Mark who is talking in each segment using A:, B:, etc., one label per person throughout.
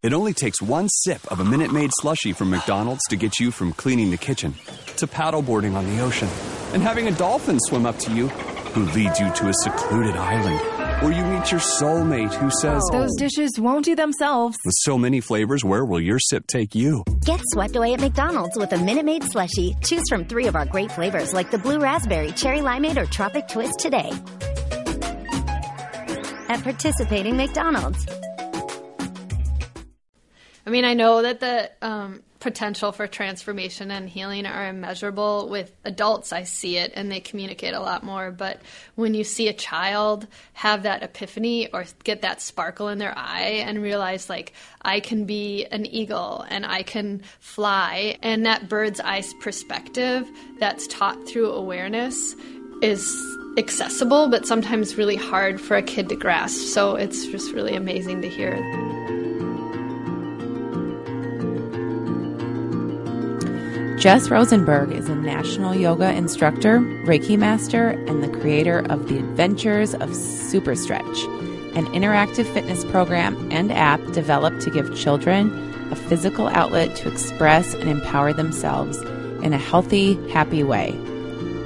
A: It only takes one sip of a Minute Maid slushy from McDonald's to get you from cleaning the kitchen to paddleboarding on the ocean and having a dolphin swim up to you who leads you to a secluded island where you meet your soulmate who says,
B: Those oh, dishes won't do themselves.
A: With so many flavors, where will your sip take you?
C: Get swept away at McDonald's with a Minute Maid slushie. Choose from three of our great flavors like the blue raspberry, cherry limeade, or tropic twist today. At participating McDonald's.
D: I mean, I know that the um, potential for transformation and healing are immeasurable. With adults, I see it and they communicate a lot more. But when you see a child have that epiphany or get that sparkle in their eye and realize, like, I can be an eagle and I can fly, and that bird's eye perspective that's taught through awareness is accessible, but sometimes really hard for a kid to grasp. So it's just really amazing to hear.
E: Jes Rosenberg is a national yoga instructor, Reiki master, and the creator of The Adventures of Super Stretch, an interactive fitness program and app developed to give children a physical outlet to express and empower themselves in a healthy, happy way.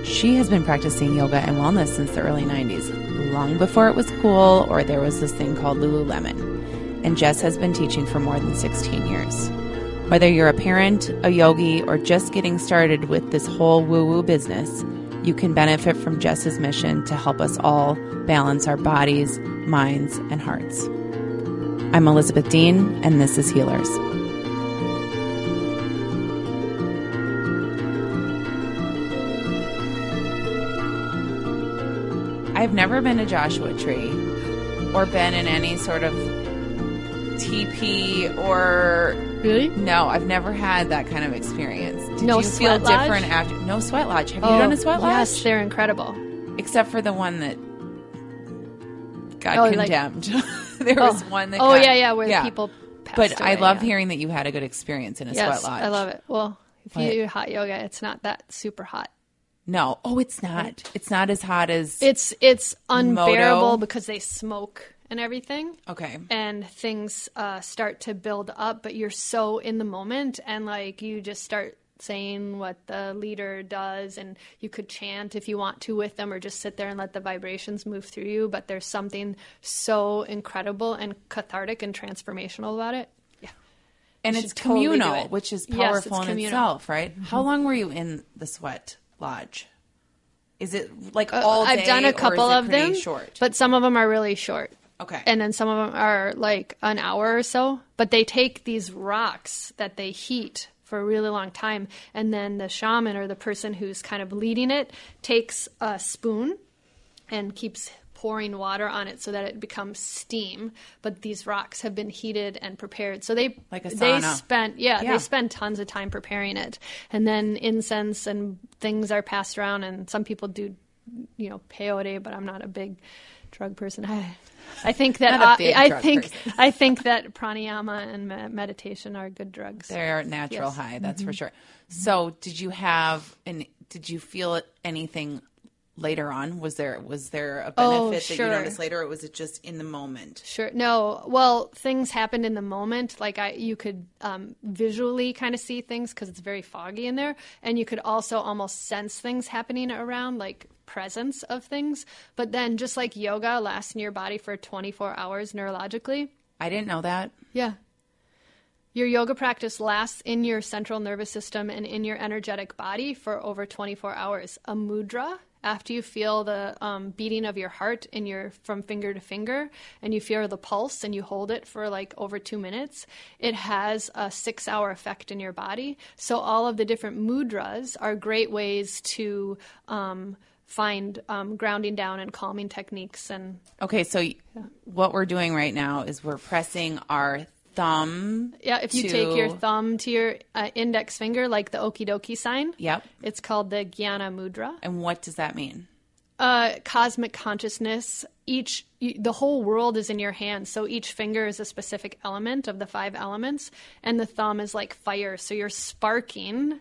E: She has been practicing yoga and wellness since the early 90s, long before it was cool or there was this thing called Lululemon. And Jes has been teaching for more than 16 years. Whether you're a parent, a yogi, or just getting started with this whole woo woo business, you can benefit from Jes's mission to help us all balance our bodies, minds, and hearts. I'm Elizabeth Dean, and this is Healers. I've never been to Joshua Tree or been in any sort of teepee or
D: Really?
E: no, I've never had that kind of experience. Did
D: No
E: you feel
D: lodge?
E: different after no sweat lodge? Have you oh, done a sweat lodge?
D: Oh, Yes, they're incredible.
E: Except for the one that got
D: Oh, like-
E: condemned. there oh. was
D: oh.
E: one that
D: Oh
E: got-
D: yeah, yeah, where the people. Passed
E: But I love
D: yeah.
E: hearing that you had a good experience in a
D: Yes,
E: sweat lodge.
D: I love it. Well, if you do hot yoga, it's not that super hot.
E: No, oh, it's not. It's not as hot as
D: It's it's unbearable
E: Moto.
D: because they smoke and everything.
E: okay.
D: and things uh, start to build up, but you're so in the moment, and like you just start saying what the leader does, and you could chant if you want to with them, or just sit there and let the vibrations move through you. But there's something so incredible and cathartic and transformational about it. Yeah,
E: and
D: You
E: it's
D: should totally
E: communal,
D: it.
E: which is
D: Yes,
E: powerful
D: it's
E: in
D: communal.
E: itself, right? How long were you in the sweat lodge? Is it like
D: Uh,
E: all day?
D: I've done a couple of them,
E: Short.
D: but some of them are really short.
E: Okay.
D: and then some of them are like an hour or so but they take these rocks that they heat for a really long time and then the shaman or the person who's kind of leading it takes a spoon and keeps pouring water on it so that it becomes steam but these rocks have been heated and prepared so they
E: Like a
D: they spent yeah,
E: Yeah.
D: they spend tons of time preparing it and then incense and things are passed around and some people do you know peyote but i'm not a big drug person i, I think that I- I, think i think that pranayama and me- meditation are good drugs
E: They're natural
D: Yes. Mm-hmm.
E: high, that's for sure. So, did you have and Did you feel anything later on? Was there was there a benefit
D: Oh,
E: that you noticed later, or was it just in the moment?
D: Sure. No. Well, things happened in the moment. Like I, you could um, visually kind of see things because it's very foggy in there, and you could also almost sense things happening around, like presence of things. But then, just like yoga lasts in your body for 24 hours neurologically.
E: I didn't know that.
D: Yeah. Your yoga practice lasts in your central nervous system and in your energetic body for over 24 hours. A mudra, after you feel the um, beating of your heart in your from finger to finger, and you feel the pulse, and you hold it for like over two minutes, it has a six-hour effect in your body. So all of the different mudras are great ways to um, find um, grounding down and calming techniques and
E: Okay, so y what we're doing right now is we're pressing our thumb.
D: Yeah, if you take your thumb to your uh, index finger, like the okie dokie sign,
E: Yep.
D: it's called the Jnana Mudra.
E: And what does that mean?
D: Uh, cosmic consciousness. Each, the whole world is in your hand. So each finger is a specific element of the five elements, and the thumb is like fire. So you're sparking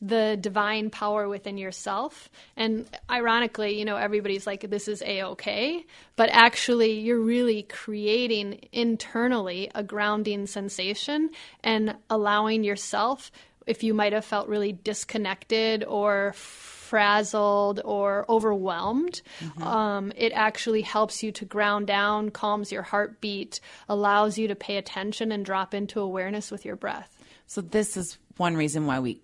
D: the divine power within yourself. And ironically, you know, everybody's like, this is a okay. But actually, you're really creating internally a grounding sensation and allowing yourself, if you might have felt really disconnected or frazzled or overwhelmed, um, it actually helps you to ground down, calms your heartbeat, allows you to pay attention and drop into awareness with your breath.
E: So this is one reason why we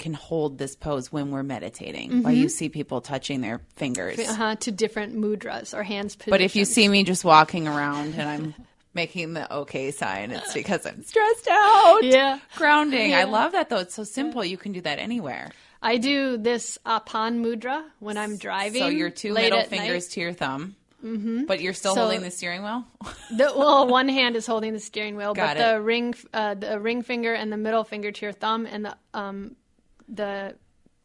E: can hold this pose when we're meditating. Why you see people touching their fingers.
D: uh to different mudras or hands positions.
E: But if you see me just walking around and I'm making the okay sign, it's because I'm stressed out.
D: Yeah.
E: Grounding. I love that though. It's so simple. You can do that anywhere.
D: I do this apan mudra when I'm driving.
E: So your two middle fingers
D: night.
E: to your thumb. Mm-hmm. But you're still
D: So-
E: holding the steering wheel?
D: The, well, one hand is holding the steering wheel,
E: Got
D: but
E: it.
D: the ring, uh, the ring finger and the middle finger to your thumb, and the um, the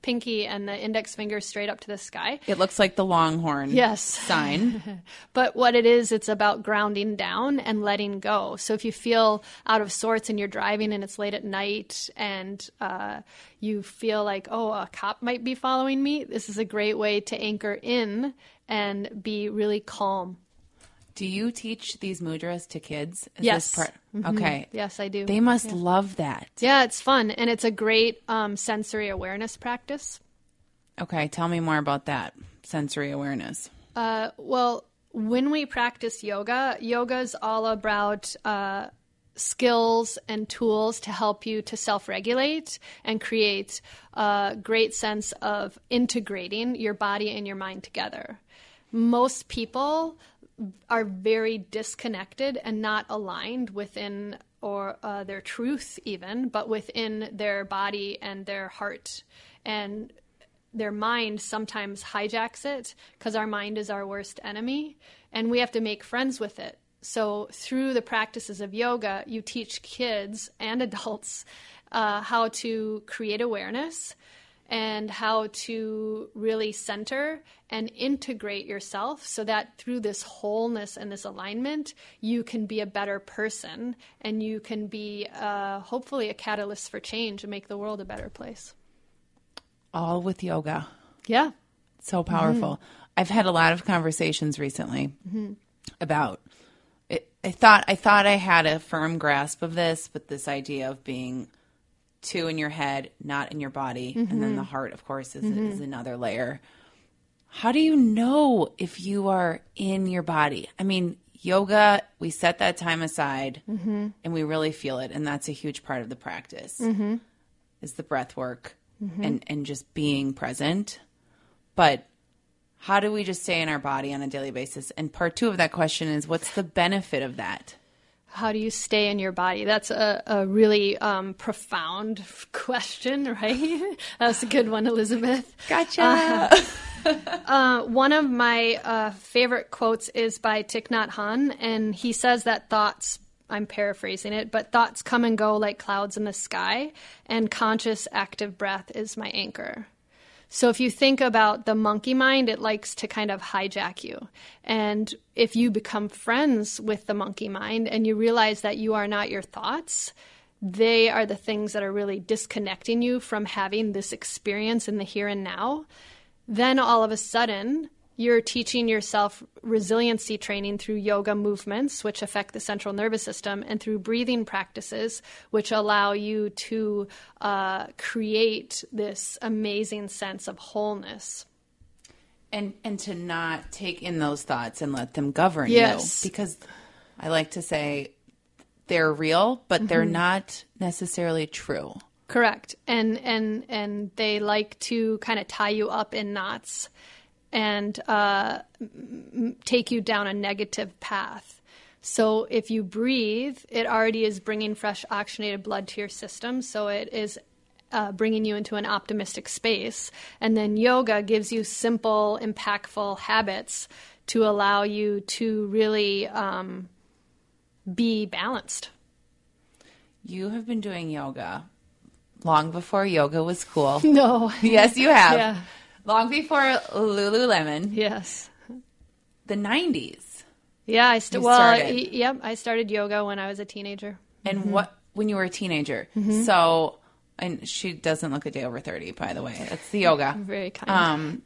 D: pinky and the index finger straight up to the sky.
E: It looks like the longhorn
D: Yes.
E: sign.
D: But what it is, it's about grounding down and letting go. So if you feel out of sorts and you're driving and it's late at night and uh, you feel like, oh, a cop might be following me, this is a great way to anchor in and be really calm.
E: Do you teach these mudras to kids? Is
D: Yes.
E: Part? Okay.
D: Yes, I do.
E: They must love that.
D: yeah, it's fun and it's a great um, sensory awareness practice.
E: Okay, tell me more about that sensory awareness.
D: Uh, well, when we practice yoga, yoga is all about uh, skills and tools to help you to self regulate and create a great sense of integrating your body and your mind together. Most people are very disconnected and not aligned within or uh, their truth even but within their body and their heart and their mind sometimes hijacks it because our mind is our worst enemy and we have to make friends with it. So, through the practices of yoga, you teach kids and adults uh, how to create awareness and how to really center and integrate yourself so that through this wholeness and this alignment, you can be a better person and you can be uh, hopefully a catalyst for change and make the world a better place.
E: All with yoga.
D: Yeah.
E: So powerful. I've had a lot of conversations recently about it, I thought I thought I had a firm grasp of this, but this idea of being two in your head, not in your body, and then mm-hmm. the heart, of course, is, mm-hmm. is another layer. How do you know if you are in your body? I mean, yoga, we set that time aside mm-hmm. and we really feel it, and that's a huge part of the practice. Is the breath work and and just being present. But how do we just stay in our body on a daily basis? And part two of that question is what's the benefit of that?
D: How do you stay in your body? That's a, a really um, profound question, right? That's a good one, Elizabeth.
E: Gotcha.
D: Uh, one of my uh, favorite quotes is by Thich Nhat Hanh, and he says that thoughts, I'm paraphrasing it, but thoughts come and go like clouds in the sky, and conscious active breath is my anchor. So if you think about the monkey mind, it likes to kind of hijack you. And if you become friends with the monkey mind and you realize that you are not your thoughts, they are the things that are really disconnecting you from having this experience in the here and now. Then all of a sudden, you're teaching yourself resiliency training through yoga movements, which affect the central nervous system, and through breathing practices, which allow you to uh, create this amazing sense of wholeness.
E: and and to not take in those thoughts and let them govern
D: Yes.
E: you because I like to say they're real, but they're not necessarily true.
D: Correct. And and and they like to kind of tie you up in knots and uh, take you down a negative path. So if you breathe, it already is bringing fresh oxygenated blood to your system. So it is uh, bringing you into an optimistic space. And then yoga gives you simple, impactful habits to allow you to really um, be balanced.
E: You have been doing yoga long before yoga was cool.
D: No.
E: yes, you have.
D: Yeah.
E: Long before Lululemon,
D: Yes.
E: the 90s.
D: Yeah, I st- well,
E: started.
D: y- yep, I started yoga when I was a teenager.
E: And
D: Mm-hmm.
E: what when you were a teenager. So And she doesn't look a day over 30, by the way. That's the yoga.
D: Very kind.
E: Um,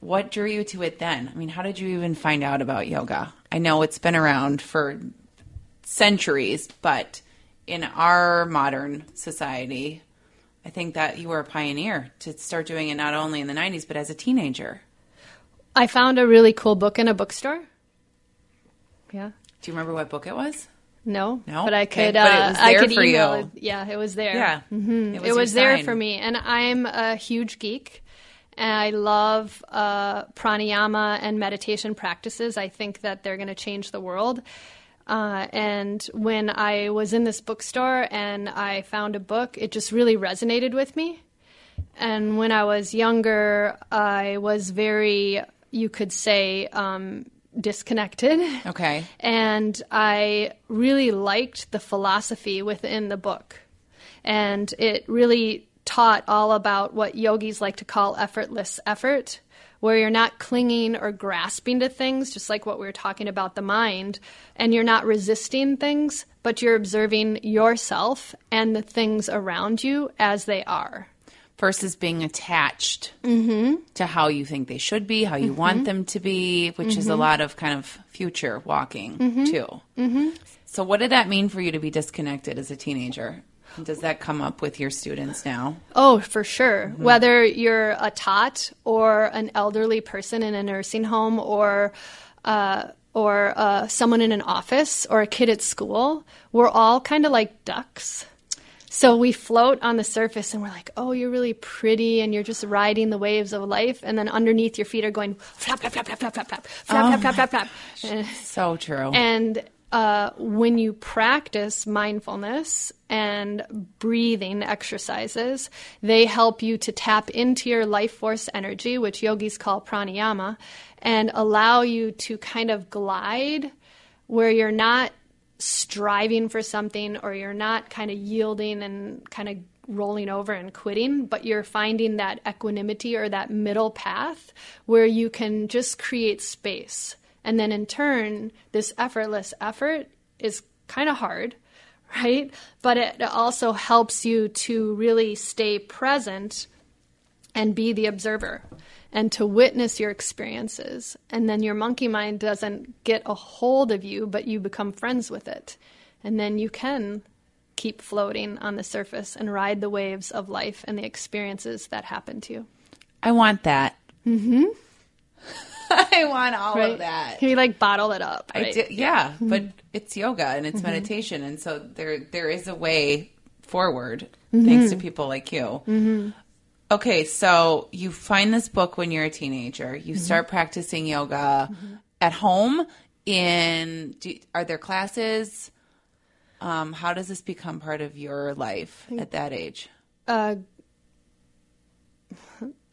E: what drew you to it then? I mean, how did you even find out about yoga? I know it's been around for centuries, but in our modern society, I think that you were a pioneer to start doing it not only in the 90s, but as a teenager.
D: I found a really cool book in a bookstore. Yeah.
E: Do you remember what book it was?
D: No,
E: No?
D: but I
E: Okay,
D: could.
E: but it
D: uh,
E: was
D: I could
E: for
D: email
E: you.
D: It. Yeah, it was there.
E: Yeah.
D: hmm
E: It
D: It
E: was
D: was, there
E: sign.
D: for me, and I'm a huge geek. And I love uh, pranayama and meditation practices. I think that they're going to change the world. Uh, and when I was in this bookstore and I found a book, it just really resonated with me. And when I was younger, I was very, you could say, um, disconnected.
E: Okay.
D: And I really liked the philosophy within the book. And it really taught all about what yogis like to call effortless effort, where you're not clinging or grasping to things, just like what we were talking about the mind, and you're not resisting things, but you're observing yourself and the things around you as they are.
E: Versus being attached
D: Mm-hmm.
E: to how you think they should be, how you want them to be, which is a
D: Mm-hmm.
E: lot of kind of future walking too. Mm-hmm. So, what did that mean for you to be disconnected as a teenager? Does that come up with your students now?
D: Oh, for sure. Whether you're a tot or an elderly person in a nursing home or uh, or uh, someone in an office or a kid at school, we're all kind of like ducks. So we float on the surface and we're like, oh, you're really pretty and you're just riding the waves of life. And then underneath your feet are going flap, flap, flap, flap, flap, flap, flap, flap, flap, flap, flap. Eh.
E: So true.
D: And uh, when you practice mindfulness and breathing exercises, they help you to tap into your life force energy, which yogis call pranayama, and allow you to kind of glide where you're not striving for something or you're not kind of yielding and kind of rolling over and quitting, but you're finding that equanimity or that middle path where you can just create space. And then in turn, this effortless effort is kind of hard, right? But it also helps you to really stay present and be the observer and to witness your experiences. And then your monkey mind doesn't get a hold of you, but you become friends with it. And then you can keep floating on the surface and ride the waves of life and the experiences that happen to you.
E: I want that. Mm-hmm. I want all
D: Right?
E: of that.
D: Can you like bottle it up.
E: I
D: Right?
E: do, yeah, but it's yoga and it's mm-hmm. meditation, and so there there is a way forward mm-hmm. thanks to people like you. Mm-hmm. Okay, so you find this book when you're a teenager. You start practicing yoga at home. In do, are there classes? Um, how does this become part of your life at that age?
D: uh,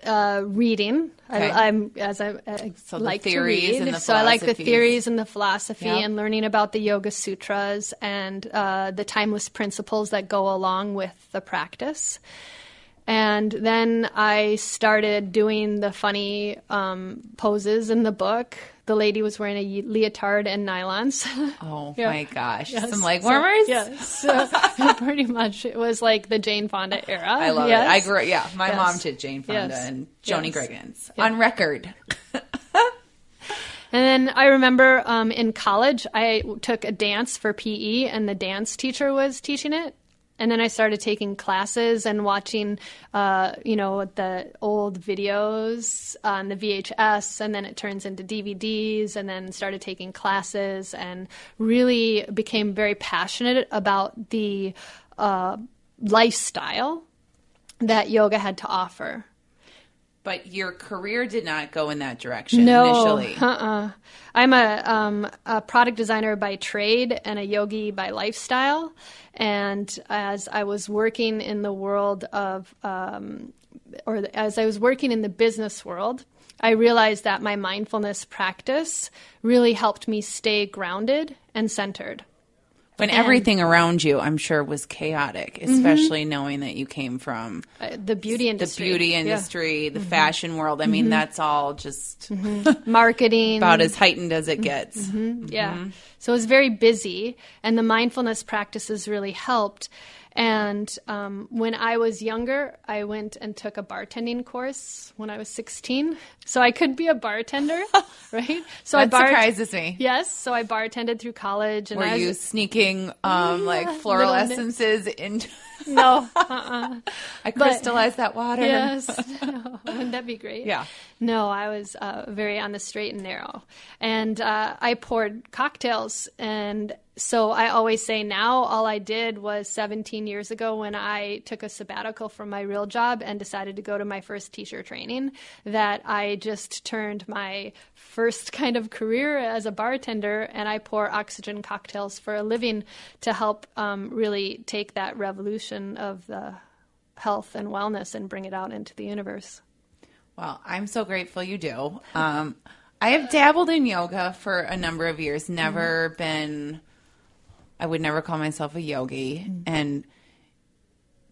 D: uh, reading.
E: Okay.
D: I, I'm as I, I
E: So the
D: like
E: theories
D: to read.
E: and the
D: so I like the theories and the philosophy
E: Yep.
D: and learning about the Yoga Sutras and uh, the timeless principles that go along with the practice. And then I started doing the funny um, poses in the book. The lady was wearing a leotard and nylons.
E: Oh
D: Yeah.
E: my gosh,
D: Yes.
E: some leg
D: So-
E: warmers.
D: yes. So pretty much it was like the Jane Fonda era.
E: I love
D: Yes.
E: it. I grew. Yeah, my
D: Yes.
E: mom did Jane Fonda and Joni
D: Yeah.
E: on record.
D: And then I remember um, in college, I took a dance for PE, and the dance teacher was teaching it. And then I started taking classes and watching, uh, you know, the old videos on the VHS, and then it turns into DVDs, and then started taking classes, and really became very passionate about the uh, lifestyle that yoga had to offer.
E: But your career did not go in that direction
D: No,
E: initially.
D: uh-uh. I'm a, um, a product designer by trade and a yogi by lifestyle. And as I was working in the world of, um, or as I was working in the business world, I realized that my mindfulness practice really helped me stay grounded and centered.
E: When everything around you, I'm sure, was chaotic, mm-hmm. especially knowing that you came from
D: Uh, the beauty industry,
E: the
D: industry,
E: beauty
D: Yeah. Mm-hmm.
E: industry, the mm-hmm. fashion world. I mean, mm-hmm. that's all just
D: marketing,
E: about as heightened as it gets.
D: Yeah. So it was very busy, and the mindfulness practices really helped. And um, when I was younger, I went and took a bartending course when I was 16. So I could be a bartender, right? So
E: That
D: I bar-
E: surprises me.
D: Yes. So I bartended through college. And
E: Were
D: I was,
E: you sneaking um, like floral
D: nip-
E: into?
D: No. Uh-uh.
E: I crystallized that water.
D: Yes. No, wouldn't that be great?
E: Yeah.
D: No, I was uh, very on the straight and narrow. And uh, I poured cocktails. And so I always say now all I did was 17 years ago when I took a sabbatical from my real job and decided to go to my first teacher training that I just turned my first kind of career as a bartender and I pour oxygen cocktails for a living to help um, really take that revolution of the health and wellness and bring it out into the universe.
E: Well, I'm so grateful you do. Um, I have dabbled in yoga for a number of years. Never been. I would never call myself a yogi, mm-hmm. and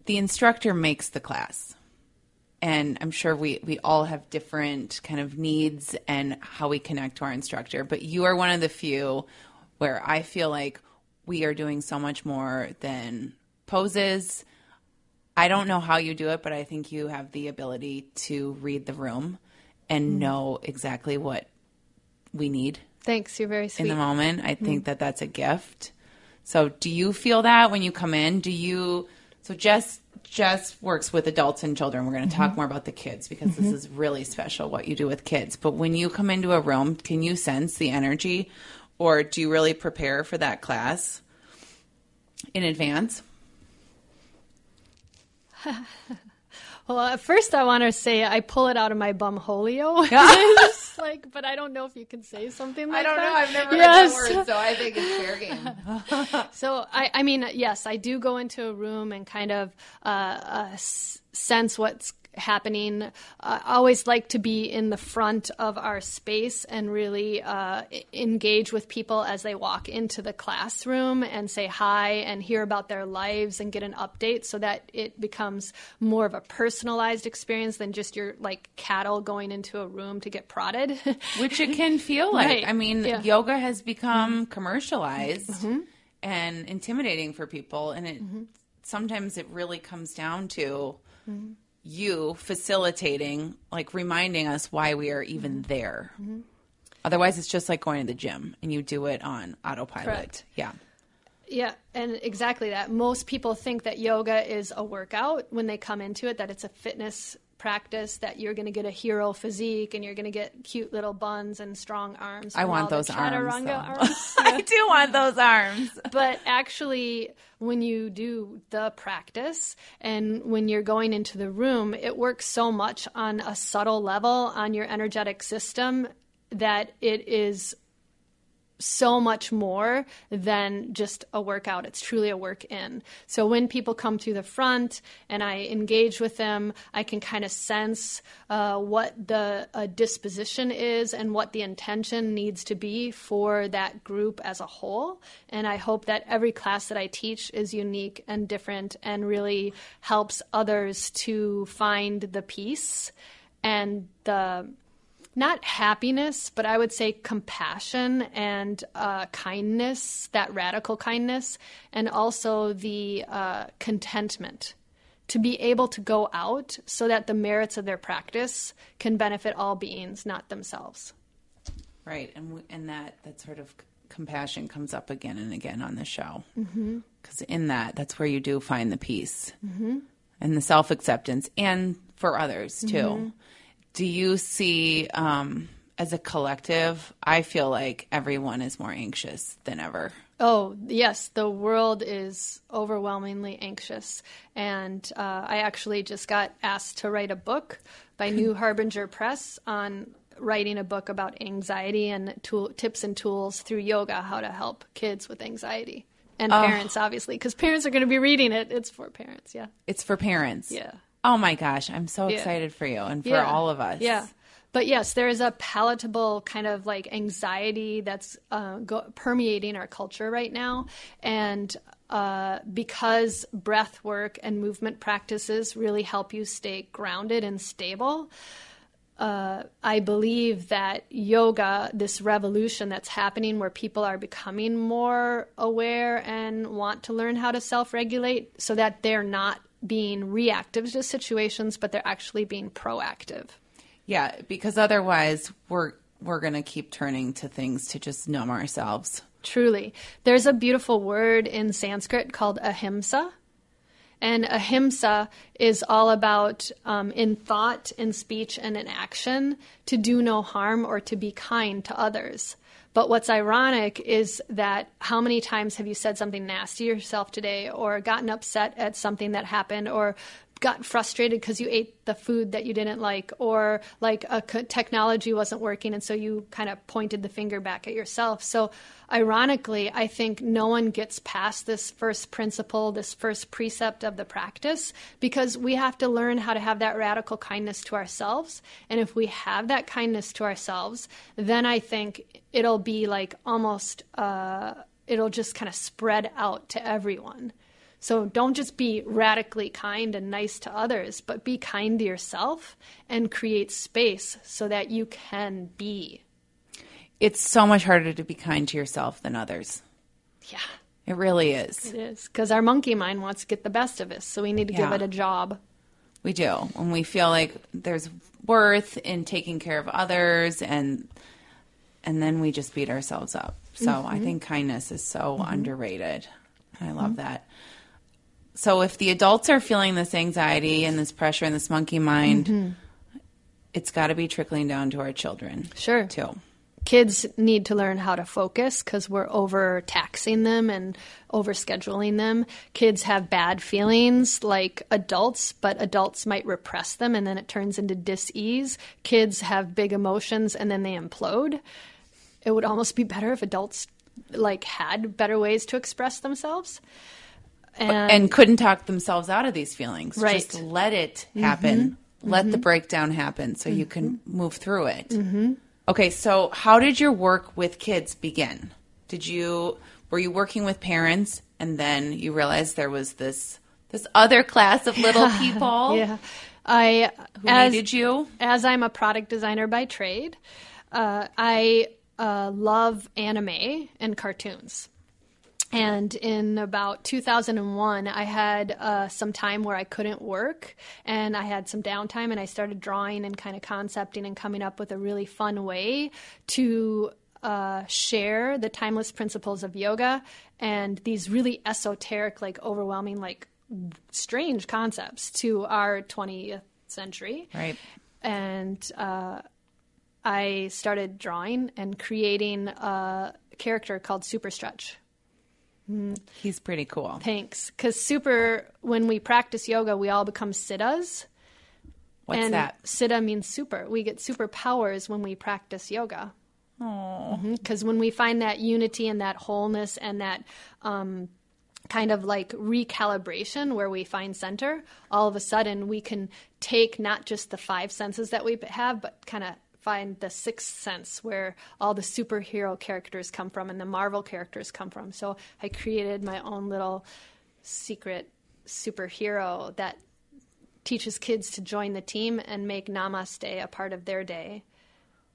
E: the instructor makes the class. And I'm sure we, we all have different kind of needs and how we connect to our instructor. But you are one of the few where I feel like we are doing so much more than poses. I don't know how you do it, but I think you have the ability to read the room and mm-hmm. know exactly what we need
D: Thanks, you're very sweet.
E: in the moment. I think mm-hmm. that that's a gift. So, do you feel that when you come in? Do you? So, Jes Jes works with adults and children. We're going to talk mm-hmm. more about the kids because this mm-hmm. is really special what you do with kids. But when you come into a room, can you sense the energy, or do you really prepare for that class in advance?
D: Well, at first I want to say I pull it out of my bumholio. Just like, but I don't know if you can say something like that. I don't that. know. I've never yes.
E: so I think it's fair game.
D: So I, I mean, yes, I do go into a room and kind of uh, uh, sense what's happening. I always like to be in the front of our space and really uh, engage with people as they walk into the classroom and say hi and hear about their lives and get an update so that it becomes more of a personalized experience than just your like cattle going into a room to get prodded.
E: Which it can feel like.
D: Right.
E: I mean,
D: Yeah.
E: yoga has become mm-hmm. commercialized mm-hmm. and intimidating for people, and it mm-hmm. sometimes it really comes down to you facilitating, like reminding us why we are even mm-hmm. there. Mm-hmm. Otherwise, it's just like going to the gym and you do it on autopilot.
D: Correct.
E: Yeah.
D: Yeah, and exactly that. Most people think that yoga is a workout when they come into it, that it's a fitness practice, that you're going to get a hero physique and you're going to get cute little buns and strong arms.
E: I want those arms.
D: arms.
E: I do want those arms.
D: but actually when you do the practice and when you're going into the room it works so much on a subtle level on your energetic system that it is so much more than just a workout. It's truly a work in. So when people come through the front and I engage with them, I can kind of sense uh, what the uh, disposition is and what the intention needs to be for that group as a whole. And I hope that every class that I teach is unique and different and really helps others to find the peace and the not happiness, but I would say compassion and uh, kindness, that radical kindness, and also the uh, contentment to be able to go out so that the merits of their practice can benefit all beings, not themselves.
E: Right, and w- and that that sort of compassion comes up again and again on the show. Because in that, that's where you do find the peace and the self acceptance, and for others too. Do you see, um, as a collective? I feel like everyone is more anxious than ever.
D: Oh, yes, the world is overwhelmingly anxious. And uh, I actually just got asked to write a book by New Harbinger Press on writing a book about anxiety and tool, tips and tools through yoga, how to help kids with anxiety. And parents, obviously, because parents are going to be reading it. It's for parents, yeah.
E: It's for parents.
D: Yeah.
E: Oh my gosh, I'm so
D: Yeah.
E: excited for you and for
D: Yeah.
E: all of us.
D: Yeah. But yes, there is a palatable kind of like anxiety that's uh, go- permeating our culture right now. And uh, because breath work and movement practices really help you stay grounded and stable, uh, I believe that yoga, this revolution that's happening where people are becoming more aware and want to learn how to self regulate so that they're not being reactive to situations, but they're actually being proactive.
E: Yeah, because otherwise we're we're going to keep turning to things to just numb ourselves.
D: Truly. There's a beautiful word in Sanskrit called ahimsa. And ahimsa is all about, um, in thought, in speech, and in action, to do no harm or to be kind to others. But what's ironic is that how many times have you said something nasty yourself today or gotten upset at something that happened or got frustrated because you ate the food that you didn't like or like a technology wasn't working and so you kind of pointed the finger back at yourself. So ironically i think no one gets past this first principle this first precept of the practice because we have to learn how to have that radical kindness to ourselves. And if we have that kindness to ourselves then i think it'll be like almost uh, it'll just kind of spread out to everyone so don't just be radically kind and nice to others, but be kind to yourself and create space so that you can be.
E: It's so much harder to be kind to yourself than others.
D: Yeah.
E: It really is.
D: It is. Because our monkey mind wants to get the best of us. So we need to yeah. give it a job.
E: We do. When we feel like there's worth in taking care of others and and then we just beat ourselves up. So mm-hmm. I think kindness is so mm-hmm. underrated. I love mm-hmm. that so if the adults are feeling this anxiety and this pressure and this monkey mind, mm-hmm. it's got to be trickling down to our children.
D: Sure.
E: Too.
D: Kids need to learn how to focus because we're overtaxing them and overscheduling them. Kids have bad feelings like adults, but adults might repress them and then it turns into dis-ease. Kids have big emotions and then they implode. It would almost be better if adults like had better ways to express themselves
E: and, and couldn't talk themselves out of these feelings.
D: Right.
E: Just let it happen. Mm-hmm. Let mm-hmm. the breakdown happen so mm-hmm. you can mm-hmm. move through it.
D: Mm-hmm.
E: Okay, so how did your work with kids begin? Did you were you working with parents and then you realized there was this this other class of little people?
D: yeah. I
E: who as, needed you?
D: As I'm a product designer by trade, uh, I uh, love anime and cartoons. And in about 2001, I had uh, some time where I couldn't work and I had some downtime, and I started drawing and kind of concepting and coming up with a really fun way to uh, share the timeless principles of yoga and these really esoteric, like overwhelming, like strange concepts to our 20th century.
E: Right.
D: And uh, I started drawing and creating a character called Super Stretch
E: he's pretty cool.
D: Thanks. Because super, when we practice yoga, we all become siddhas.
E: What's
D: and
E: that?
D: Siddha means super. We get superpowers when we practice yoga.
E: Oh.
D: Because mm-hmm. when we find that unity and that wholeness and that um, kind of like recalibration where we find center, all of a sudden we can take not just the five senses that we have, but kind of find the sixth sense where all the superhero characters come from and the Marvel characters come from. So I created my own little secret superhero that teaches kids to join the team and make namaste a part of their day.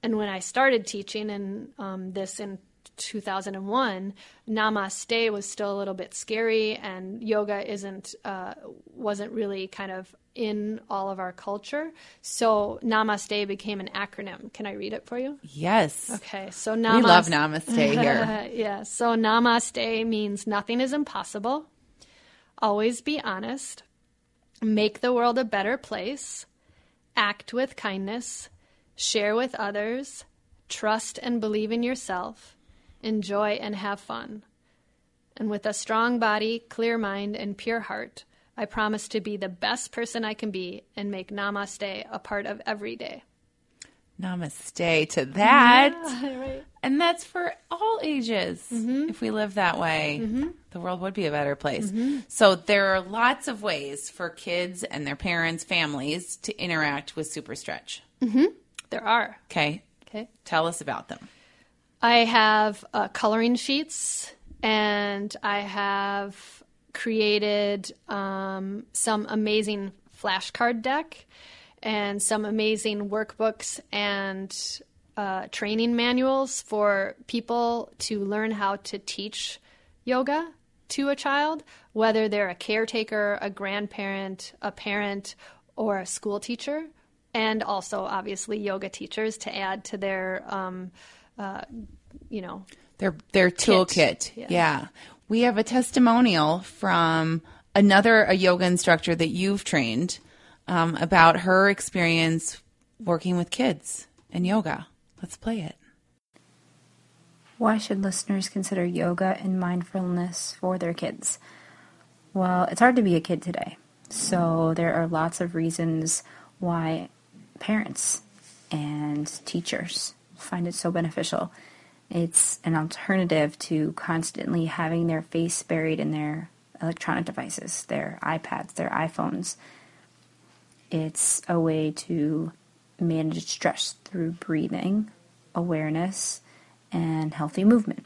D: And when I started teaching in um, this in 2001, namaste was still a little bit scary, and yoga isn't uh, wasn't really kind of in all of our culture. So namaste became an acronym. Can I read it for you?
E: Yes.
D: Okay. So namaste.
E: We love namaste here.
D: yeah. So namaste means nothing is impossible. Always be honest. Make the world a better place. Act with kindness. Share with others. Trust and believe in yourself. Enjoy and have fun. And with a strong body, clear mind, and pure heart, I promise to be the best person I can be and make namaste a part of every day.
E: Namaste to that.
D: Yeah, right.
E: And that's for all ages.
D: Mm-hmm.
E: If we live that way,
D: mm-hmm.
E: the world would be a better place.
D: Mm-hmm.
E: So there are lots of ways for kids and their parents, families to interact with Super Stretch.
D: Mm-hmm. There are.
E: Okay.
D: Okay.
E: Tell us about them.
D: I have uh, coloring sheets and I have created um, some amazing flashcard deck. and some amazing workbooks and uh, training manuals for people to learn how to teach yoga to a child, whether they're a caretaker, a grandparent, a parent, or a school teacher, and also obviously yoga teachers to add to their, um, uh, you know,
E: their their toolkit.
D: Yeah.
E: Yeah. We have a testimonial from another a yoga instructor that you've trained um, about her experience working with kids in yoga. Let's play it.
F: Why should listeners consider yoga and mindfulness for their kids? Well, it's hard to be a kid today. So there are lots of reasons why parents and teachers find it so beneficial. It's an alternative to constantly having their face buried in their electronic devices, their iPads, their iPhones. It's a way to manage stress through breathing, awareness, and healthy movement.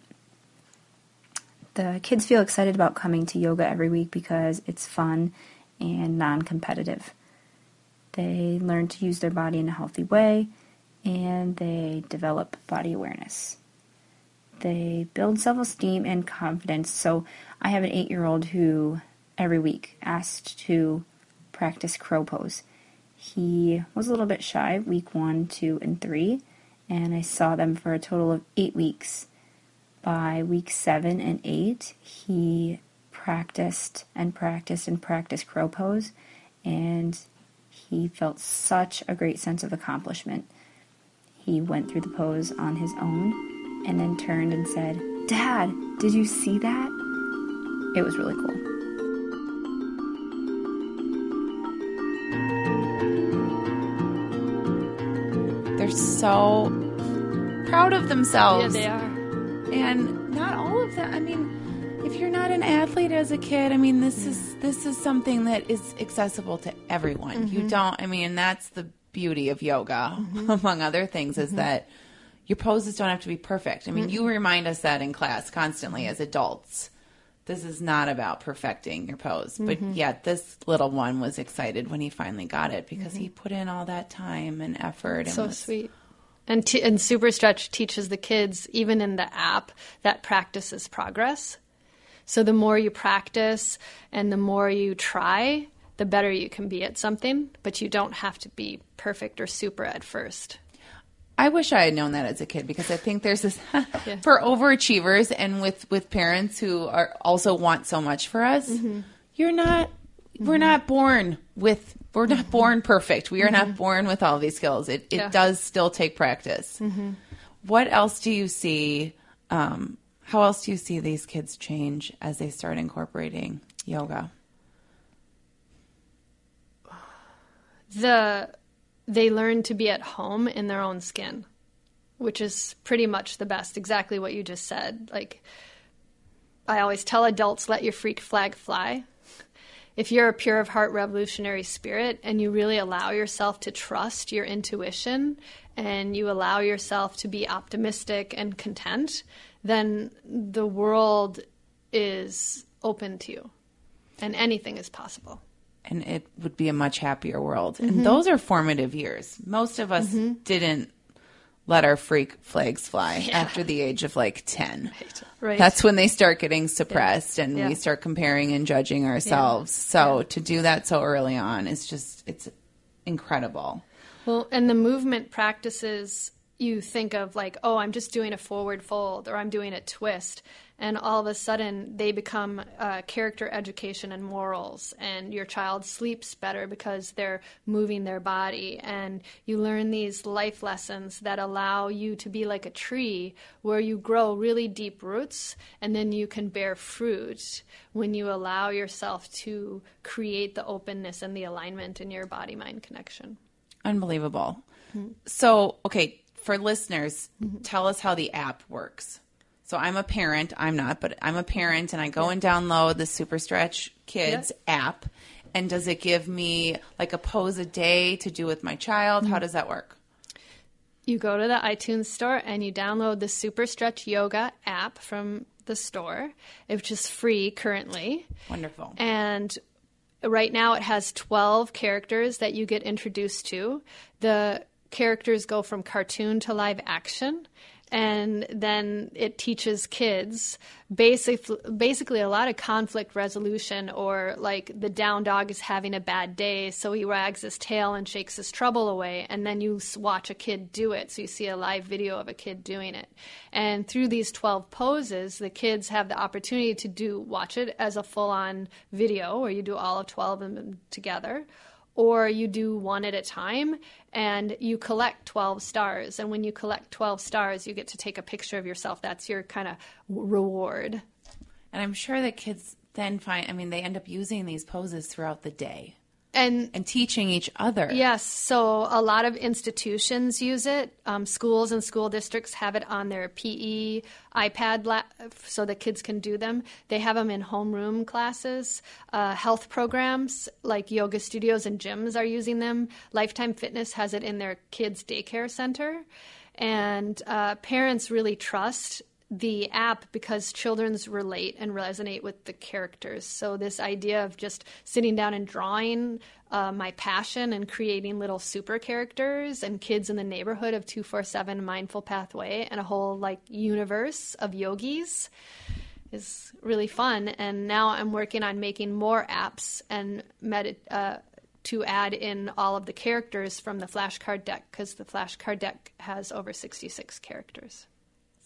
F: The kids feel excited about coming to yoga every week because it's fun and non competitive. They learn to use their body in a healthy way and they develop body awareness. They build self esteem and confidence. So, I have an eight year old who every week asked to practice crow pose. He was a little bit shy week one, two, and three, and I saw them for a total of eight weeks. By week seven and eight, he practiced and practiced and practiced crow pose, and he felt such a great sense of accomplishment. He went through the pose on his own and then turned and said, Dad, did you see that? It was really cool.
E: They're so proud of themselves.
D: yeah,
E: themselves.
D: they are.
E: and not all of them i mean if you're not an athlete as a kid i mean this is this is something that is accessible to everyone you mm-hmm. don't i mean that's the beauty of yoga mm-hmm. among other things is mm-hmm. that your poses don't have to be perfect i mean you remind us that in class constantly as adults this is not about perfecting your pose but mm-hmm. yet this little one was excited when he finally got it because he mm-hmm. put in all that time and effort and
D: So
E: was-
D: sweet. And, t- and Super Stretch teaches the kids, even in the app, that practice is progress. So the more you practice and the more you try, the better you can be at something, but you don't have to be perfect or super at first.
E: I wish I had known that as a kid because I think there's this for overachievers and with with parents who are also want so much for us. Mm-hmm. You're not we're not mm-hmm. born with we're not mm-hmm. born perfect. We are not born with all these skills. It it
D: Yeah.
E: does still take practice. What else do you see um, how else do you see these kids change as they start incorporating yoga?
D: the they learn to be at home in their own skin, which is pretty much the best. Exactly what you just said. Like I always tell adults, let your freak flag fly. If you're a pure of heart revolutionary spirit and you really allow yourself to trust your intuition and you allow yourself to be optimistic and content, then the world is open to you and anything is possible.
E: And it would be a much happier world.
D: Mm-hmm.
E: And those are formative years. Most of us didn't let our freak flags fly after the age of like 10.
D: Right.
E: That's when they start getting suppressed and
D: Yeah.
E: we start comparing and judging ourselves. So to do that so early on is just, it's incredible.
D: Well, and the movement practices you think of like, oh, I'm just doing a forward fold or I'm doing a twist. And all of a sudden they become uh, character education and morals. And your child sleeps better because they're moving their body. And you learn these life lessons that allow you to be like a tree where you grow really deep roots and then you can bear fruit when you allow yourself to create the openness and the alignment in your body mind connection.
E: Unbelievable. So, okay, for listeners, tell us how the app works. So I'm a parent. I'm not, but I'm a parent, and I go and download the Super Stretch Kids app. And does it give me like a pose a day to do with my child? How mm-hmm. does that work?
D: You go to the iTunes store and you download the Super Stretch Yoga app from the store, which is free currently.
E: Wonderful.
D: And right now it has 12 characters that you get introduced to. The characters go from cartoon to live action and then it teaches kids basic, basically a lot of conflict resolution or like the down dog is having a bad day so he wags his tail and shakes his trouble away and then you watch a kid do it so you see a live video of a kid doing it. And through these 12 poses the kids have the opportunity to do watch it as a full on video where you do all of 12 of them together or you do one at a time and you collect 12 stars. And when you collect 12 stars, you get to take a picture of yourself. That's your kind of reward.
E: And I'm sure that kids then find, I mean, they end up using these poses throughout the day
D: and
E: and teaching each other.
D: Yes, so a lot of institutions use it. Um, schools and school districts have it on their PE iPad la- so the kids can do them. They have them in homeroom classes. Uh, health programs like yoga studios and gyms are using them. Lifetime Fitness has it in their kids' daycare center. And uh, parents really trust the app because children's relate and resonate with the characters. So, this idea of just sitting down and drawing uh, my passion and creating little super characters and kids in the neighborhood of 247 Mindful Pathway and a whole like universe of yogis is really fun. And now I'm working on making more apps and med- uh, to add in all of the characters from the flashcard deck because the flashcard deck has over 66 characters.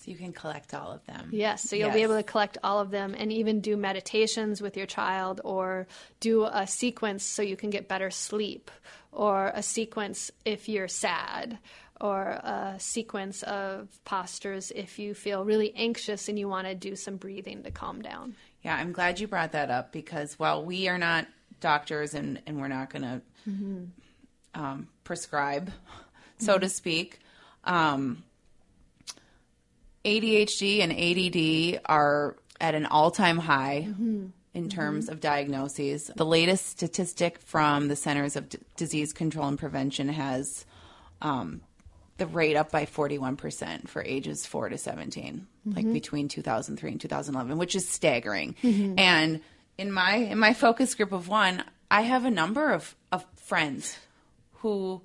E: You can collect all of them.
D: Yes, so you'll yes. be able to collect all of them and even do meditations with your child or do a sequence so you can get better sleep or a sequence if you're sad or a sequence of postures if you feel really anxious and you want to do some breathing to calm down.
E: Yeah, I'm glad you brought that up because while we are not doctors and, and we're not going to mm-hmm. um, prescribe, so mm-hmm. to speak, um, ADHD and ADD are at an all time high mm-hmm. in terms mm-hmm. of diagnoses. The latest statistic from the Centers of D- Disease Control and Prevention has um, the rate up by 41% for ages 4 to 17, mm-hmm. like between 2003 and 2011, which is staggering. Mm-hmm. And in my in my focus group of one, I have a number of, of friends who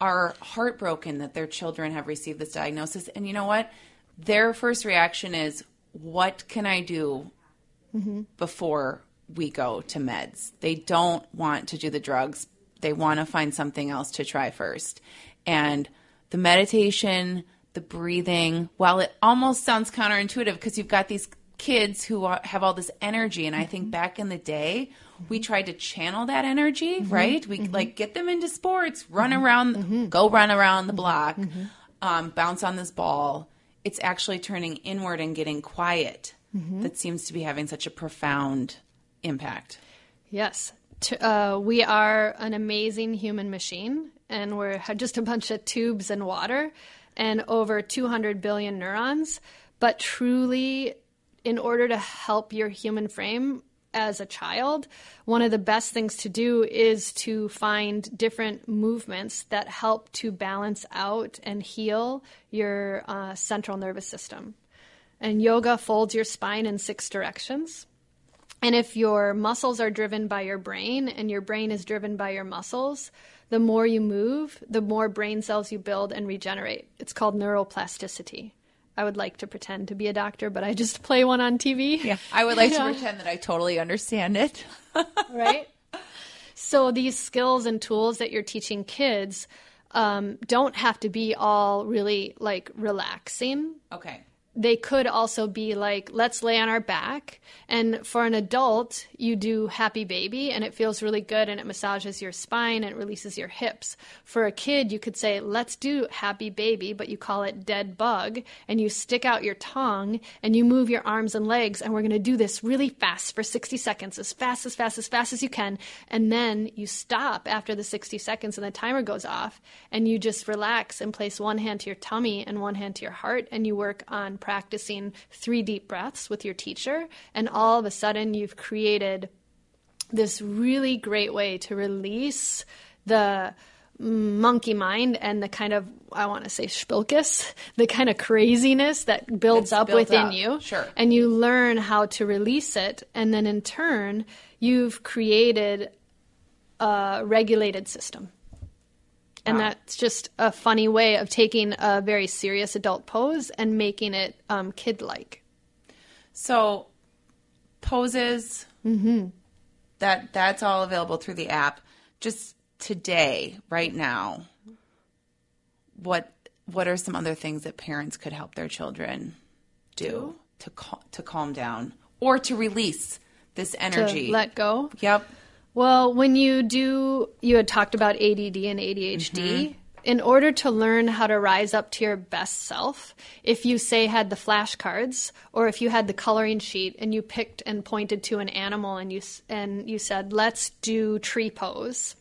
E: are heartbroken that their children have received this diagnosis. And you know what? Their first reaction is, What can I do mm-hmm. before we go to meds? They don't want to do the drugs, they want to find something else to try first. And the meditation, the breathing, while it almost sounds counterintuitive because you've got these kids who have all this energy and i think mm-hmm. back in the day we tried to channel that energy mm-hmm. right we mm-hmm. like get them into sports run mm-hmm. around mm-hmm. go run around the block mm-hmm. um, bounce on this ball it's actually turning inward and getting quiet mm-hmm. that seems to be having such a profound impact.
D: Yes. Uh, we are an amazing human machine, and we're just a bunch of tubes and water and over 200 billion neurons. But truly, in order to help your human frame, as a child, one of the best things to do is to find different movements that help to balance out and heal your uh, central nervous system. And yoga folds your spine in six directions. And if your muscles are driven by your brain and your brain is driven by your muscles, the more you move, the more brain cells you build and regenerate. It's called neuroplasticity. I would like to pretend to be a doctor, but I just play one on TV.
E: Yeah, I would like yeah. to pretend that I totally understand it.
D: right? So these skills and tools that you're teaching kids um, don't have to be all really like relaxing.
E: Okay
D: they could also be like, let's lay on our back. And for an adult, you do happy baby and it feels really good and it massages your spine and it releases your hips. For a kid, you could say, let's do happy baby, but you call it dead bug and you stick out your tongue and you move your arms and legs. And we're going to do this really fast for 60 seconds, as fast, as fast, as fast as you can. And then you stop after the 60 seconds and the timer goes off and you just relax and place one hand to your tummy and one hand to your heart and you work on practicing three deep breaths with your teacher, and all of a sudden you've created this really great way to release the monkey mind and the kind of I want to say spilkus, the kind of craziness that builds up within up. you.
E: Sure.
D: And you learn how to release it and then in turn you've created a regulated system. And that's just a funny way of taking a very serious adult pose and making it um, kid like.
E: So poses that that's all available through the app. Just today, right now, what what are some other things that parents could help their children do to cal- to calm down or to release this energy?
D: To let go.
E: Yep.
D: Well, when you do, you had talked about ADD and ADHD. Mm-hmm. In order to learn how to rise up to your best self, if you say had the flashcards, or if you had the coloring sheet and you picked and pointed to an animal and you and you said, "Let's do tree pose."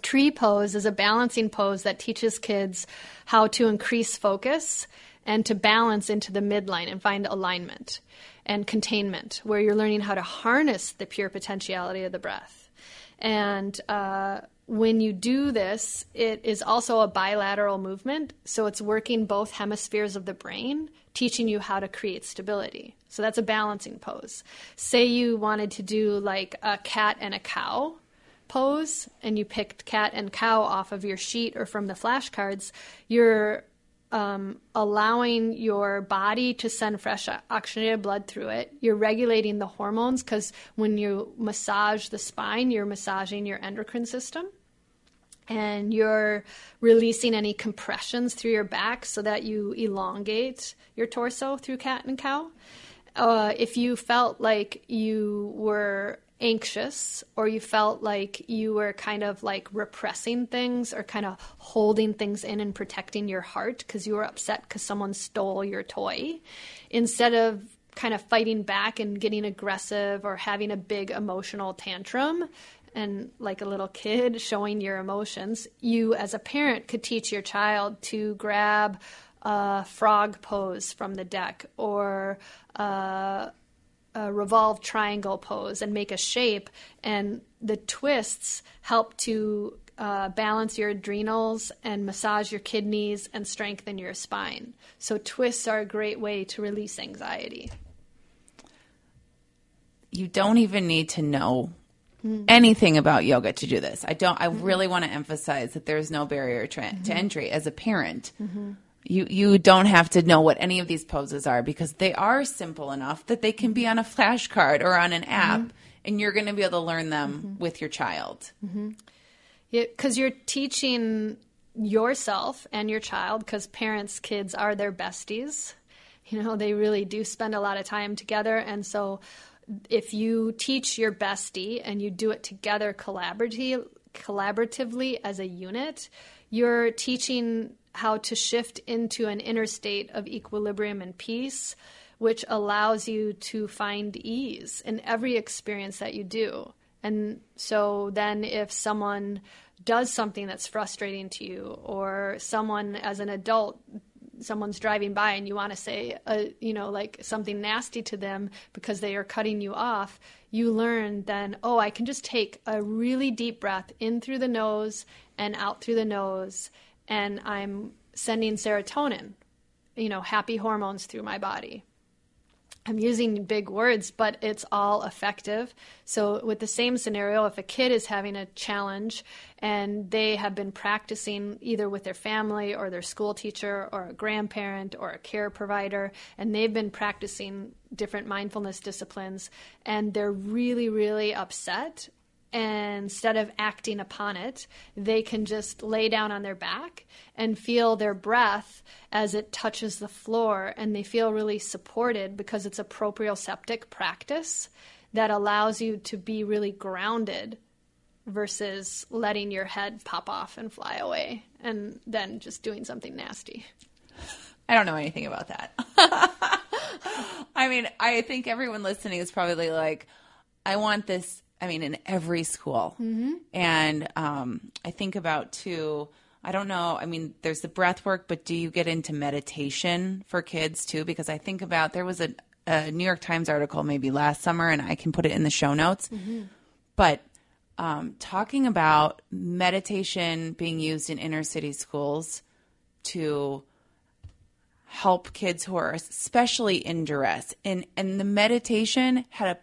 D: Tree pose is a balancing pose that teaches kids how to increase focus and to balance into the midline and find alignment and containment, where you're learning how to harness the pure potentiality of the breath. And uh, when you do this, it is also a bilateral movement. So it's working both hemispheres of the brain, teaching you how to create stability. So that's a balancing pose. Say you wanted to do like a cat and a cow pose and you picked cat and cow off of your sheet or from the flashcards, you're um, allowing your body to send fresh oxygenated blood through it. You're regulating the hormones because when you massage the spine, you're massaging your endocrine system. And you're releasing any compressions through your back so that you elongate your torso through cat and cow. Uh, if you felt like you were anxious or you felt like you were kind of like repressing things or kind of holding things in and protecting your heart because you were upset because someone stole your toy, instead of kind of fighting back and getting aggressive or having a big emotional tantrum and like a little kid showing your emotions, you as a parent could teach your child to grab a frog pose from the deck or uh, a revolved triangle pose and make a shape. And the twists help to uh, balance your adrenals and massage your kidneys and strengthen your spine. So, twists are a great way to release anxiety.
E: you don't even need to know mm-hmm. anything about yoga to do this. I don't. I mm-hmm. really want to emphasize that there's no barrier to, to mm-hmm. entry as a parent. You you don't have to know what any of these poses are because they are simple enough that they can be on a flashcard or on an app, mm-hmm. and you're going to be able to learn them mm-hmm. with your child. Mm-hmm.
D: Yeah, because you're teaching yourself and your child because parents kids are their besties. You know they really do spend a lot of time together and so if you teach your bestie and you do it together collaboratively collaboratively as a unit you're teaching how to shift into an inner state of equilibrium and peace which allows you to find ease in every experience that you do. And so then if someone does something that's frustrating to you, or someone as an adult, someone's driving by and you want to say, uh, you know, like something nasty to them because they are cutting you off, you learn then, oh, I can just take a really deep breath in through the nose and out through the nose, and I'm sending serotonin, you know, happy hormones through my body. I'm using big words, but it's all effective. So, with the same scenario, if a kid is having a challenge and they have been practicing either with their family or their school teacher or a grandparent or a care provider, and they've been practicing different mindfulness disciplines, and they're really, really upset instead of acting upon it, they can just lay down on their back and feel their breath as it touches the floor, and they feel really supported because it's a proprioceptic practice that allows you to be really grounded versus letting your head pop off and fly away and then just doing something nasty.
E: I don't know anything about that. I mean, I think everyone listening is probably like, I want this. I mean, in every school. And um, I think about too, I don't know. I mean, there's the breath work, but do you get into meditation for kids too? Because I think about there was a, a New York Times article maybe last summer, and I can put it in the show notes. But um, talking about meditation being used in inner city schools to help kids who are especially in duress and and the meditation had a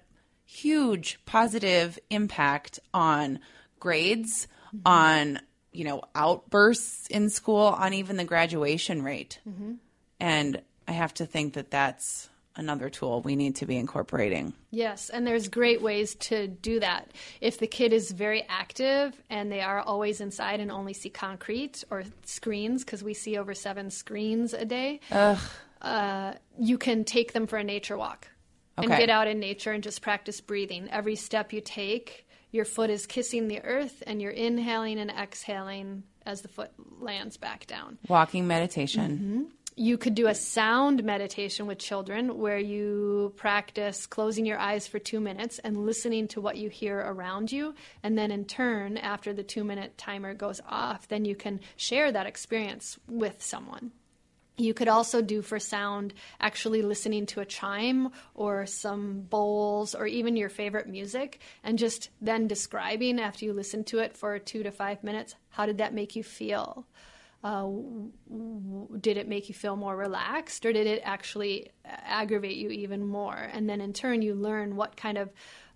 E: huge positive impact on grades, on you know outbursts in school, on even the graduation rate. And I have to think that that's another tool we need to be incorporating.
D: Yes, and there's great ways to do that. If the kid is very active and they are always inside and only see concrete or screens, because we see over seven screens a day, uh, you can take them for a nature walk and get out in nature and just practice breathing. Every step you take, your foot is kissing the earth and you're inhaling and exhaling as the foot lands back down.
E: Walking meditation.
D: Mm-hmm. You could do a sound meditation with children where you practice closing your eyes for two minutes and listening to what you hear around you. And then, in turn, after the two minute timer goes off, then you can share that experience with someone. You could also do for sound actually listening to a chime or some bowls or even your favorite music and just then describing after you listen to it for two to five minutes how did that make you feel? Uh, w- w- did it make you feel more relaxed or did it actually aggravate you even more? And then in turn, you learn what kind of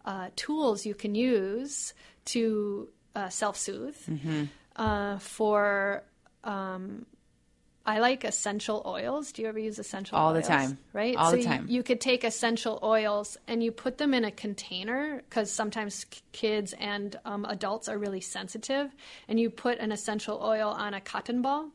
D: uh, tools you can use to uh, self soothe uh, for. Um, I like essential oils. Do you ever use essential oils?
E: All the time.
D: Right?
E: All
D: so
E: the
D: you-
E: time.
D: You, could take essential oils and you put them in a container because sometimes kids and um, adults are really sensitive. And you put an essential oil on a cotton ball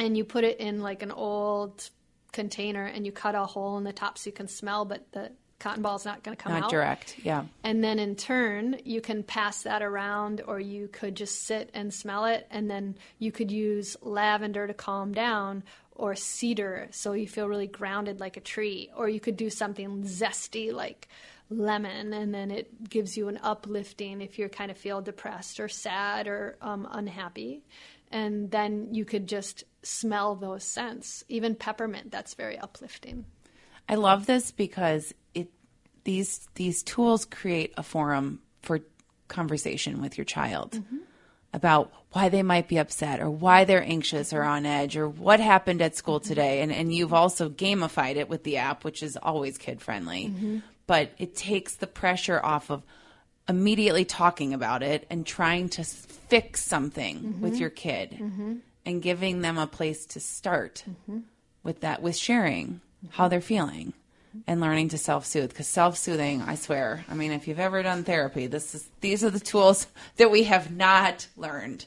D: and you put it in like an old container and you cut a hole in the top so you can smell, but the cotton ball is not going to come
E: Not
D: out.
E: direct. Yeah.
D: And then in turn, you can pass that around, or you could just sit and smell it. And then you could use lavender to calm down, or cedar so you feel really grounded like a tree. Or you could do something zesty like lemon, and then it gives you an uplifting if you kind of feel depressed or sad or um, unhappy. And then you could just smell those scents. Even peppermint, that's very uplifting.
E: I love this because these these tools create a forum for conversation with your child mm-hmm. about why they might be upset or why they're anxious or mm-hmm. on edge or what happened at school mm-hmm. today. And and you've also gamified it with the app which is always kid friendly. But it takes the pressure off of immediately talking about it and trying to fix something with your kid and giving them a place to start with that with sharing how they're feeling and learning to self-soothe because self-soothing i swear i mean if you've ever done therapy this is these are the tools that we have not learned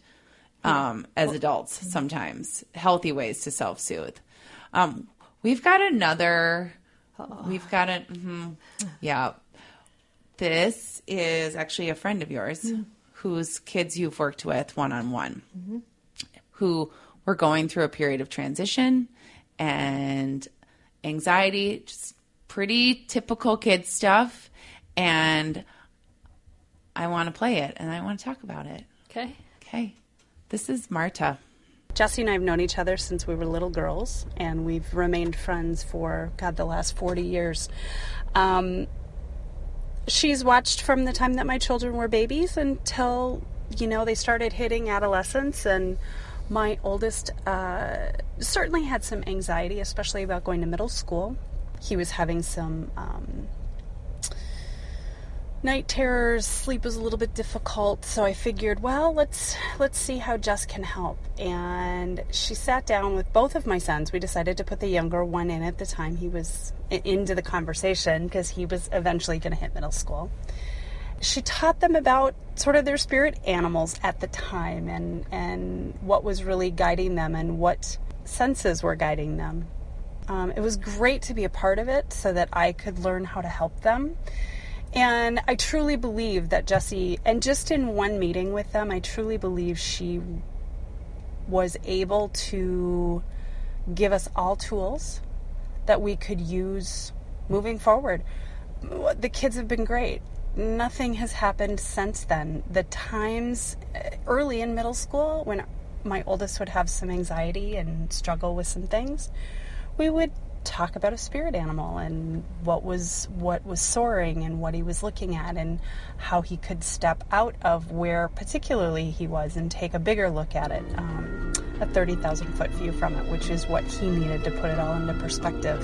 E: um, as adults sometimes healthy ways to self-soothe. Um, we've got another we've got a mhm, yeah. This is actually a friend of yours whose kids you've worked with one-on-one who were going through a period of transition and anxiety, just pretty typical kid stuff. And I want to play it and I want to talk about it.
D: Okay?
E: Okay. This is Marta.
G: Jesse and I have known each other since we were little girls, and we've remained friends for, God, the last 40 years. Um, she's watched from the time that my children were babies until, you know, they started hitting adolescence, and my oldest uh, certainly had some anxiety, especially about going to middle school. He was having some. Um, night terrors sleep was a little bit difficult so i figured well let's let's see how Jes can help. And she sat down with both of my sons. We decided to put the younger one in at the time he was into the conversation because he was eventually going to hit middle school. She taught them about sort of their spirit animals at the time and and what was really guiding them and what senses were guiding them um, it was great to be a part of it so that i could learn how to help them and I truly believe that Jessie, and just in one meeting with them, I truly believe she was able to give us all tools that we could use moving forward. The kids have been great. Nothing has happened since then. The times uh, early in middle school when my oldest would have some anxiety and struggle with some things, we would talk about a spirit animal and what was what was soaring and what he was looking at and how he could step out of where particularly he was and take a bigger look at it um, a 30,000 foot view from it which is what he needed to put it all into perspective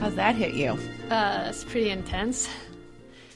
E: How's that hit you?
D: Uh, it's pretty intense.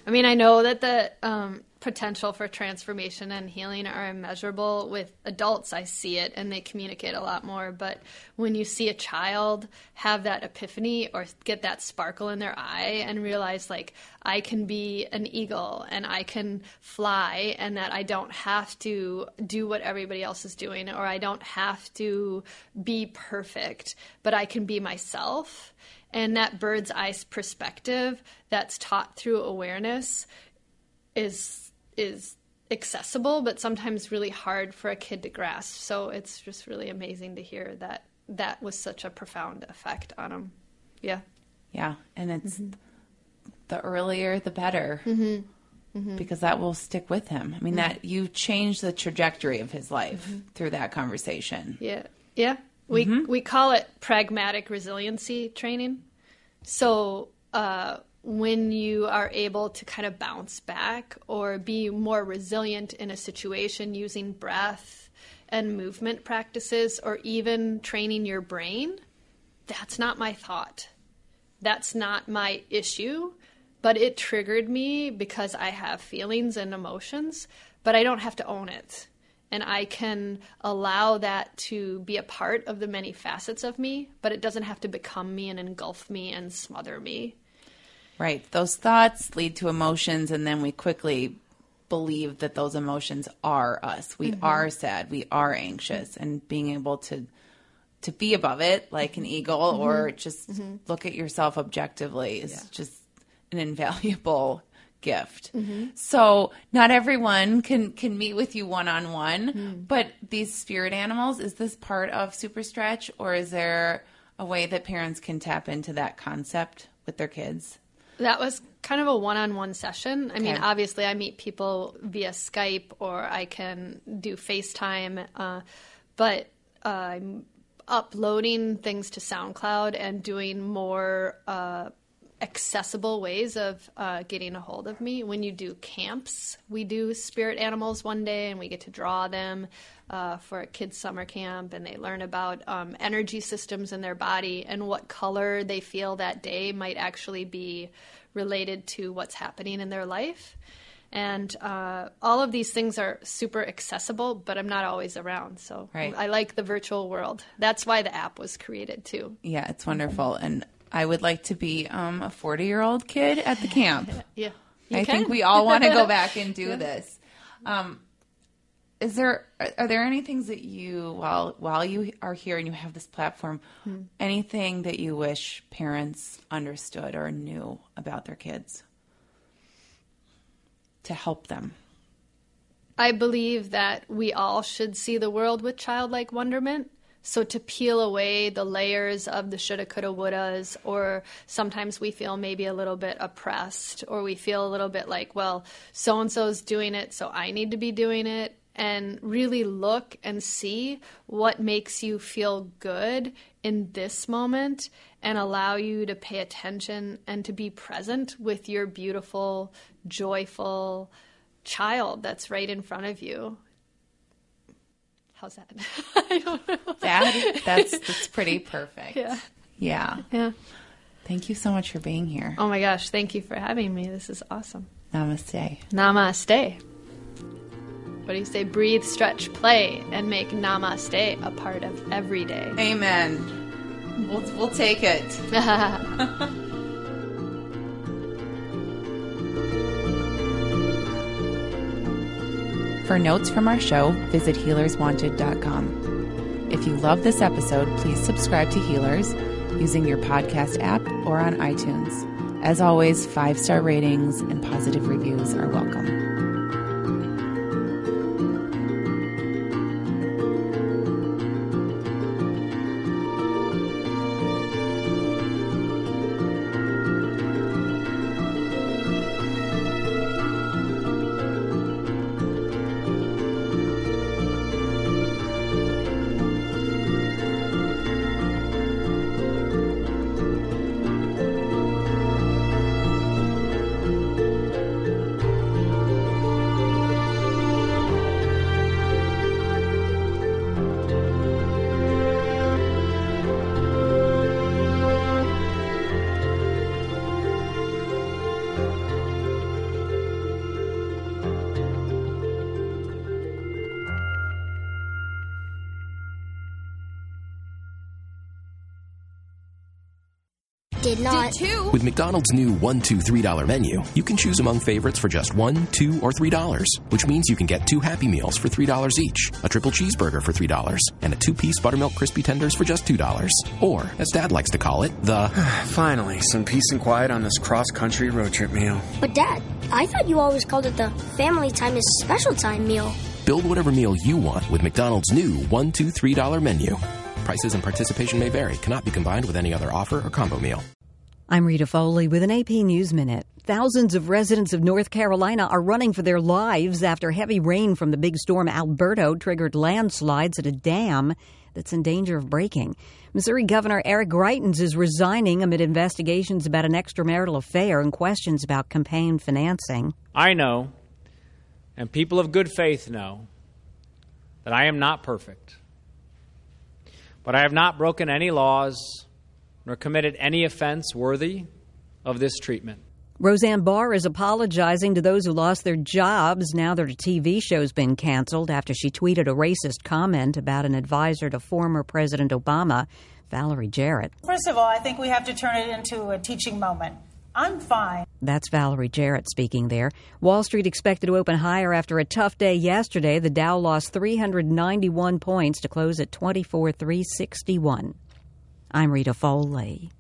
D: I mean, I know that the um, potential for transformation and healing are immeasurable. With adults, I see it and they communicate a lot more. But when you see a child have that epiphany or get that sparkle in their eye and realize, like, I can be an eagle and I can fly, and that I don't have to do what everybody else is doing, or I don't have to be perfect, but I can be myself and that bird's eye perspective that's taught through awareness is is accessible but sometimes really hard for a kid to grasp so it's just really amazing to hear that that was such a profound effect on him yeah
E: Yeah, and it's mm-hmm. the earlier the better. Mm-hmm. Mm-hmm. Because that will stick with him. I mean, that you changed the trajectory of his life through that conversation.
D: Yeah, yeah. We we call it pragmatic resiliency training. So uh, when you are able to kind of bounce back or be more resilient in a situation using breath and movement practices, or even training your brain, that's not my thought. That's not my issue. But it triggered me because I have feelings and emotions, but I don't have to own it and I can allow that to be a part of the many facets of me, but it doesn't have to become me and engulf me and smother me.
E: Right. Those thoughts lead to emotions, and then we quickly believe that those emotions are us. We mm-hmm. are sad. We are anxious, and being able to to be above it, like an eagle, mm-hmm. or just mm-hmm. look at yourself objectively, is just an invaluable gift. So not everyone can can meet with you one on one, but these spirit animals is this part of Super Stretch, or is there a way that parents can tap into that concept with their kids?
D: That was kind of a one on one session. I mean, obviously, I meet people via Skype or I can do FaceTime, uh, but uh, I'm uploading things to SoundCloud and doing more uh, accessible ways of uh, getting a hold of me. When you do camps, we do spirit animals one day and we get to draw them uh, for a kids' summer camp and they learn about um, energy systems in their body and what color they feel that day might actually be related to what's happening in their life. And uh, all of these things are super accessible, but I'm not always around. So
E: Right.
D: I like the virtual world. That's why the app was created too.
E: Yeah, it's wonderful, and I would like to be um, a forty-year-old kid at the camp.
D: Yeah.
E: I think we all want to go back and do this. Um, is there are, there any things that you while while you are here and you have this platform, hmm. anything that you wish parents understood or knew about their kids to help them?
D: I believe that we all should see the world with childlike wonderment. So to peel away the layers of the shoulda, coulda, wouldas, or sometimes we feel maybe a little bit oppressed, or we feel a little bit like, well, so and so's doing it, so I need to be doing it. And really look and see what makes you feel good in this moment and allow you to pay attention and to be present with your beautiful, joyful child that's right in front of you. How's that? I don't know.
E: That that's that's pretty perfect.
D: Yeah.
E: Yeah.
D: Yeah.
E: Thank you so much for being here.
D: Oh my gosh, thank you for having me. This is awesome.
E: Namaste.
D: Namaste. What do you say? Breathe, stretch, play, and make namaste a part of every day.
E: Amen. We'll we'll take it. For notes from our show, visit healerswanted.com. If you love this episode, please subscribe to Healers using your podcast app or on iTunes. As always, five star ratings and positive reviews are welcome.
H: Did not.
I: Did too.
J: With McDonald's new one, two, three dollar menu, you can choose among favorites for just one, two, or three dollars, which means you can get two Happy Meals for three dollars each, a triple cheeseburger for three dollars, and a two-piece buttermilk crispy tenders for just two dollars. Or, as Dad likes to call it, the
K: finally some peace and quiet on this cross-country road trip meal.
H: But Dad, I thought you always called it the family time is special time meal.
J: Build whatever meal you want with McDonald's new one, two, three dollar menu. Prices and participation may vary. Cannot be combined with any other offer or combo meal.
L: I'm Rita Foley with an AP News Minute. Thousands of residents of North Carolina are running for their lives after heavy rain from the big storm Alberto triggered landslides at a dam that's in danger of breaking. Missouri Governor Eric Greitens is resigning amid investigations about an extramarital affair and questions about campaign financing.
M: I know, and people of good faith know, that I am not perfect. But I have not broken any laws nor committed any offense worthy of this treatment.
L: Roseanne Barr is apologizing to those who lost their jobs now that her TV show's been canceled after she tweeted a racist comment about an advisor to former President Obama, Valerie Jarrett.
N: First of all, I think we have to turn it into a teaching moment. I'm fine.
L: That's Valerie Jarrett speaking there. Wall Street expected to open higher after a tough day yesterday. The Dow lost 391 points to close at 24,361. I'm Rita Foley.